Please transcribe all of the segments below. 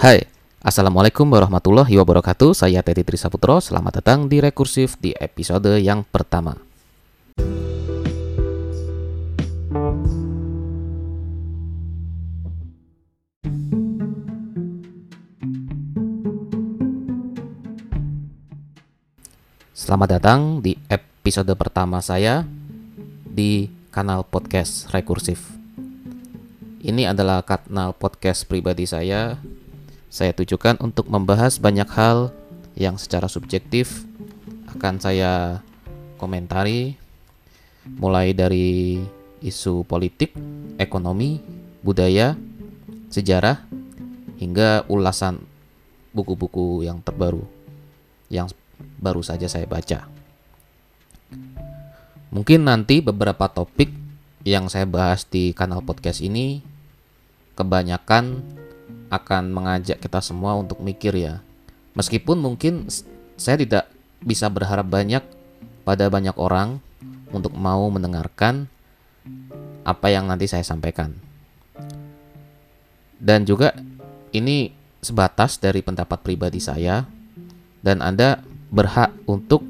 Hai, Assalamualaikum warahmatullahi wabarakatuh. Saya Teddy Trisaputro, selamat datang di Rekursif di episode yang pertama. Selamat datang di episode pertama saya di kanal podcast Rekursif. Ini adalah kanal podcast pribadi saya saya tujukan untuk membahas banyak hal yang secara subjektif akan saya komentari mulai dari isu politik, ekonomi, budaya, sejarah hingga ulasan buku-buku yang terbaru yang baru saja saya baca. Mungkin nanti beberapa topik yang saya bahas di kanal podcast ini kebanyakan akan mengajak kita semua untuk mikir ya. Meskipun mungkin saya tidak bisa berharap banyak pada banyak orang untuk mau mendengarkan apa yang nanti saya sampaikan. Dan juga ini sebatas dari pendapat pribadi saya dan Anda berhak untuk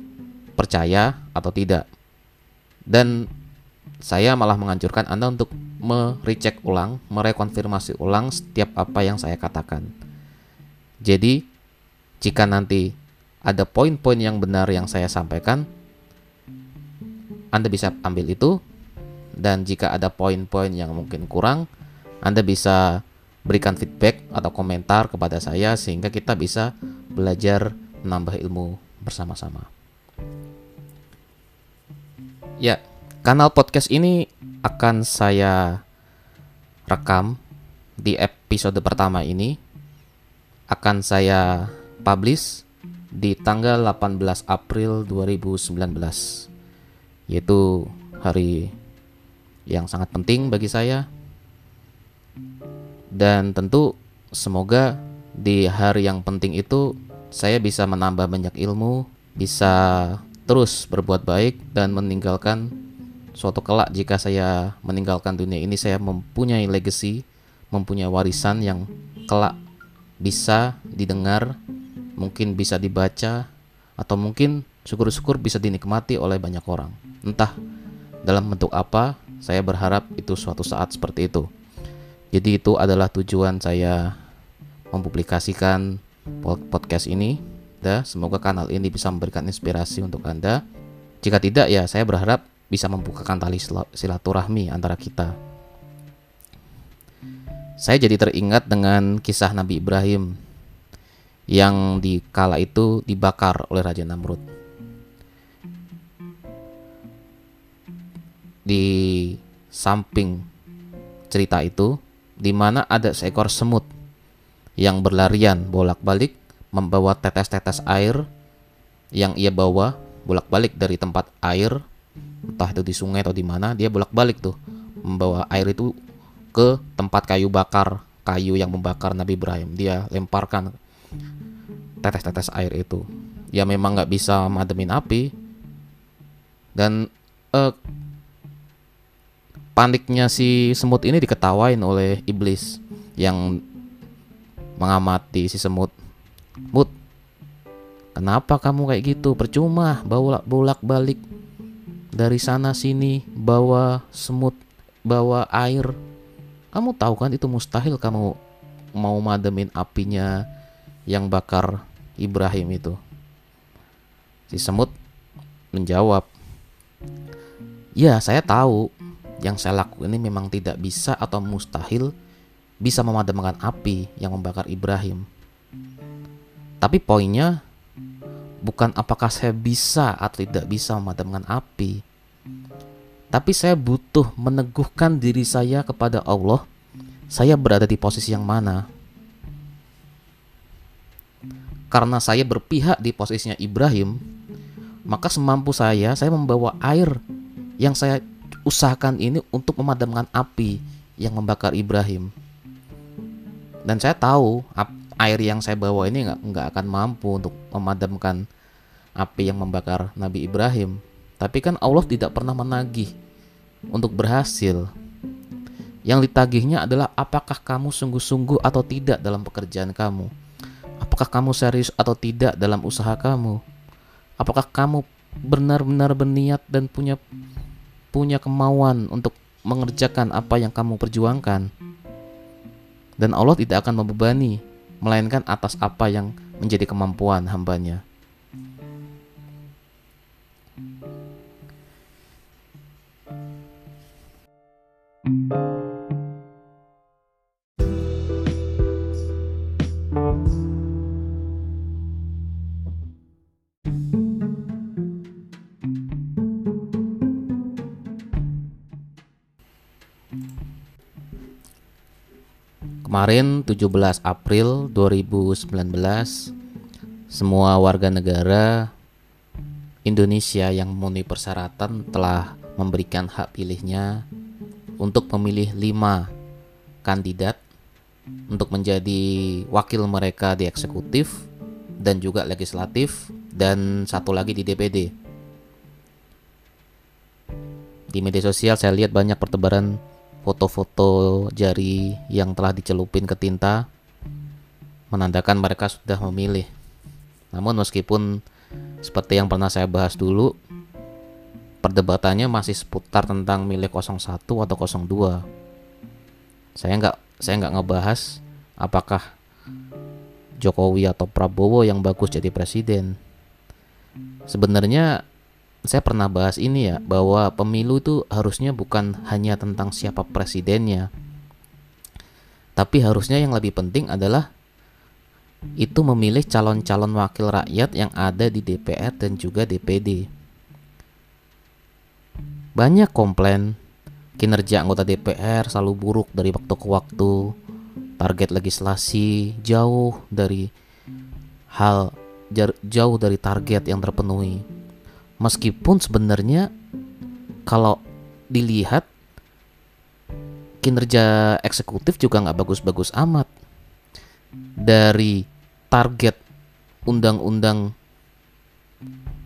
percaya atau tidak. Dan saya malah menganjurkan Anda untuk merecek ulang, merekonfirmasi ulang setiap apa yang saya katakan. Jadi, jika nanti ada poin-poin yang benar yang saya sampaikan, Anda bisa ambil itu, dan jika ada poin-poin yang mungkin kurang, Anda bisa berikan feedback atau komentar kepada saya sehingga kita bisa belajar menambah ilmu bersama-sama. Ya, kanal podcast ini akan saya rekam di episode pertama ini. Akan saya publish di tanggal 18 April 2019 yaitu hari yang sangat penting bagi saya. Dan tentu semoga di hari yang penting itu saya bisa menambah banyak ilmu bisa terus berbuat baik dan meninggalkan suatu kelak jika saya meninggalkan dunia ini saya mempunyai legacy, mempunyai warisan yang kelak bisa didengar, mungkin bisa dibaca atau mungkin syukur-syukur bisa dinikmati oleh banyak orang. Entah dalam bentuk apa, saya berharap itu suatu saat seperti itu. Jadi itu adalah tujuan saya mempublikasikan podcast ini. Dan semoga kanal ini bisa memberikan inspirasi untuk Anda. Jika tidak ya saya berharap bisa membukakan tali silaturahmi antara kita. Saya jadi teringat dengan kisah Nabi Ibrahim yang di kala itu dibakar oleh Raja Namrud. Di samping cerita itu, di mana ada seekor semut yang berlarian bolak-balik membawa tetes-tetes air yang ia bawa bolak-balik dari tempat air entah itu di sungai atau di mana dia bolak-balik tuh membawa air itu ke tempat kayu bakar kayu yang membakar Nabi Ibrahim. Dia lemparkan tetes-tetes air itu. Ya memang nggak bisa mademin api. Dan uh, paniknya si semut ini diketawain oleh iblis yang mengamati si semut. Mut kenapa kamu kayak gitu? Percuma bolak bolak balik dari sana sini bawa semut, bawa air. Kamu tahu kan itu mustahil kamu mau mademin apinya yang bakar Ibrahim itu. Si semut menjawab, "Ya, saya tahu yang saya lakukan ini memang tidak bisa atau mustahil bisa memadamkan api yang membakar Ibrahim. Tapi poinnya bukan apakah saya bisa atau tidak bisa memadamkan api, tapi saya butuh meneguhkan diri saya kepada Allah. Saya berada di posisi yang mana? Karena saya berpihak di posisinya Ibrahim, maka semampu saya, saya membawa air yang saya usahakan ini untuk memadamkan api yang membakar Ibrahim. Dan saya tahu air yang saya bawa ini nggak nggak akan mampu untuk memadamkan api yang membakar Nabi Ibrahim. Tapi kan Allah tidak pernah menagih untuk berhasil. Yang ditagihnya adalah apakah kamu sungguh-sungguh atau tidak dalam pekerjaan kamu. Apakah kamu serius atau tidak dalam usaha kamu? Apakah kamu benar-benar berniat dan punya punya kemauan untuk mengerjakan apa yang kamu perjuangkan? Dan Allah tidak akan membebani, melainkan atas apa yang menjadi kemampuan hambanya. Kemarin 17 April 2019 semua warga negara Indonesia yang memenuhi persyaratan telah memberikan hak pilihnya untuk memilih lima kandidat untuk menjadi wakil mereka di eksekutif dan juga legislatif dan satu lagi di DPD. Di media sosial saya lihat banyak pertebaran foto-foto jari yang telah dicelupin ke tinta menandakan mereka sudah memilih. Namun meskipun seperti yang pernah saya bahas dulu, perdebatannya masih seputar tentang milik 01 atau 02. Saya nggak saya nggak ngebahas apakah Jokowi atau Prabowo yang bagus jadi presiden. Sebenarnya saya pernah bahas ini ya bahwa pemilu itu harusnya bukan hanya tentang siapa presidennya. Tapi harusnya yang lebih penting adalah itu memilih calon-calon wakil rakyat yang ada di DPR dan juga DPD. Banyak komplain kinerja anggota DPR selalu buruk dari waktu ke waktu. Target legislasi jauh dari hal jauh dari target yang terpenuhi meskipun sebenarnya kalau dilihat kinerja eksekutif juga nggak bagus-bagus amat dari target undang-undang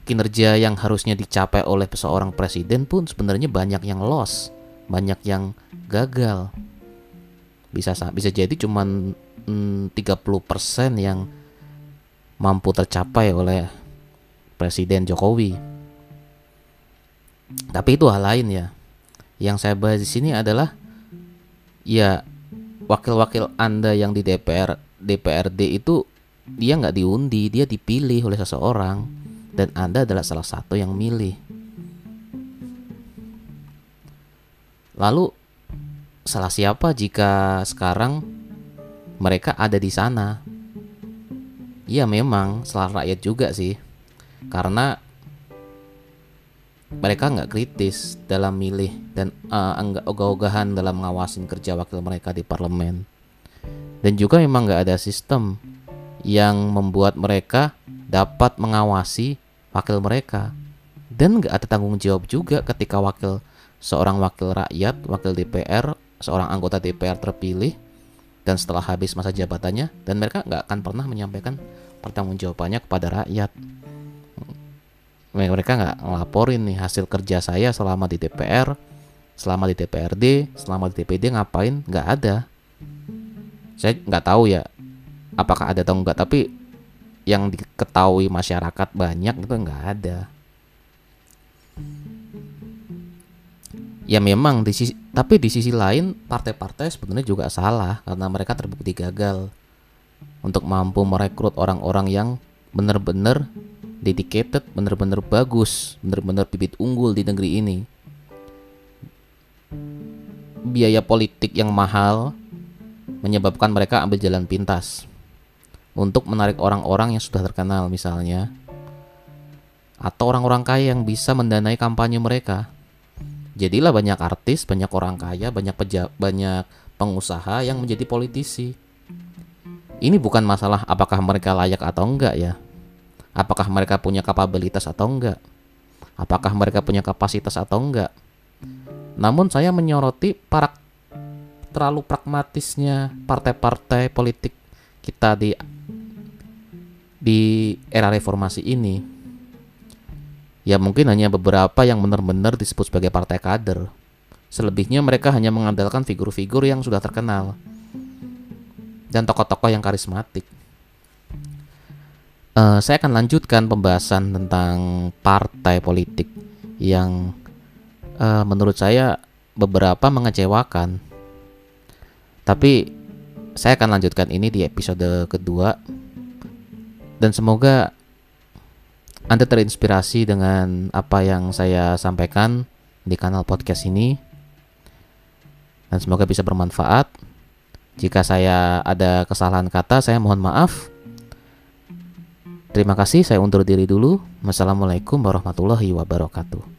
kinerja yang harusnya dicapai oleh seorang presiden pun sebenarnya banyak yang loss, banyak yang gagal. Bisa bisa jadi cuman mm, 30% yang mampu tercapai oleh Presiden Jokowi. Tapi itu hal lain ya. Yang saya bahas di sini adalah ya wakil-wakil Anda yang di DPR DPRD itu dia nggak diundi, dia dipilih oleh seseorang dan Anda adalah salah satu yang milih. Lalu salah siapa jika sekarang mereka ada di sana? Ya memang salah rakyat juga sih. Karena mereka nggak kritis dalam milih dan uh, ogah-ogahan dalam mengawasin kerja wakil mereka di parlemen. Dan juga memang nggak ada sistem yang membuat mereka dapat mengawasi wakil mereka. Dan nggak ada tanggung jawab juga ketika wakil seorang wakil rakyat, wakil DPR, seorang anggota DPR terpilih dan setelah habis masa jabatannya dan mereka nggak akan pernah menyampaikan pertanggungjawabannya kepada rakyat mereka nggak ngelaporin nih hasil kerja saya selama di DPR, selama di DPRD, selama di DPD ngapain? Nggak ada. Saya nggak tahu ya apakah ada atau enggak, tapi yang diketahui masyarakat banyak itu nggak ada. Ya memang di sisi, tapi di sisi lain partai-partai sebenarnya juga salah karena mereka terbukti gagal untuk mampu merekrut orang-orang yang benar-benar dedicated, bener-bener bagus, bener-bener bibit unggul di negeri ini. Biaya politik yang mahal menyebabkan mereka ambil jalan pintas untuk menarik orang-orang yang sudah terkenal misalnya atau orang-orang kaya yang bisa mendanai kampanye mereka. Jadilah banyak artis, banyak orang kaya, banyak peja banyak pengusaha yang menjadi politisi. Ini bukan masalah apakah mereka layak atau enggak ya, Apakah mereka punya kapabilitas atau enggak? Apakah mereka punya kapasitas atau enggak? Namun saya menyoroti para terlalu pragmatisnya partai-partai politik kita di di era reformasi ini. Ya mungkin hanya beberapa yang benar-benar disebut sebagai partai kader. Selebihnya mereka hanya mengandalkan figur-figur yang sudah terkenal dan tokoh-tokoh yang karismatik. Uh, saya akan lanjutkan pembahasan tentang partai politik yang uh, menurut saya beberapa mengecewakan. Tapi saya akan lanjutkan ini di episode kedua dan semoga Anda terinspirasi dengan apa yang saya sampaikan di kanal podcast ini dan semoga bisa bermanfaat. Jika saya ada kesalahan kata, saya mohon maaf. Terima kasih, saya undur diri dulu. Wassalamualaikum warahmatullahi wabarakatuh.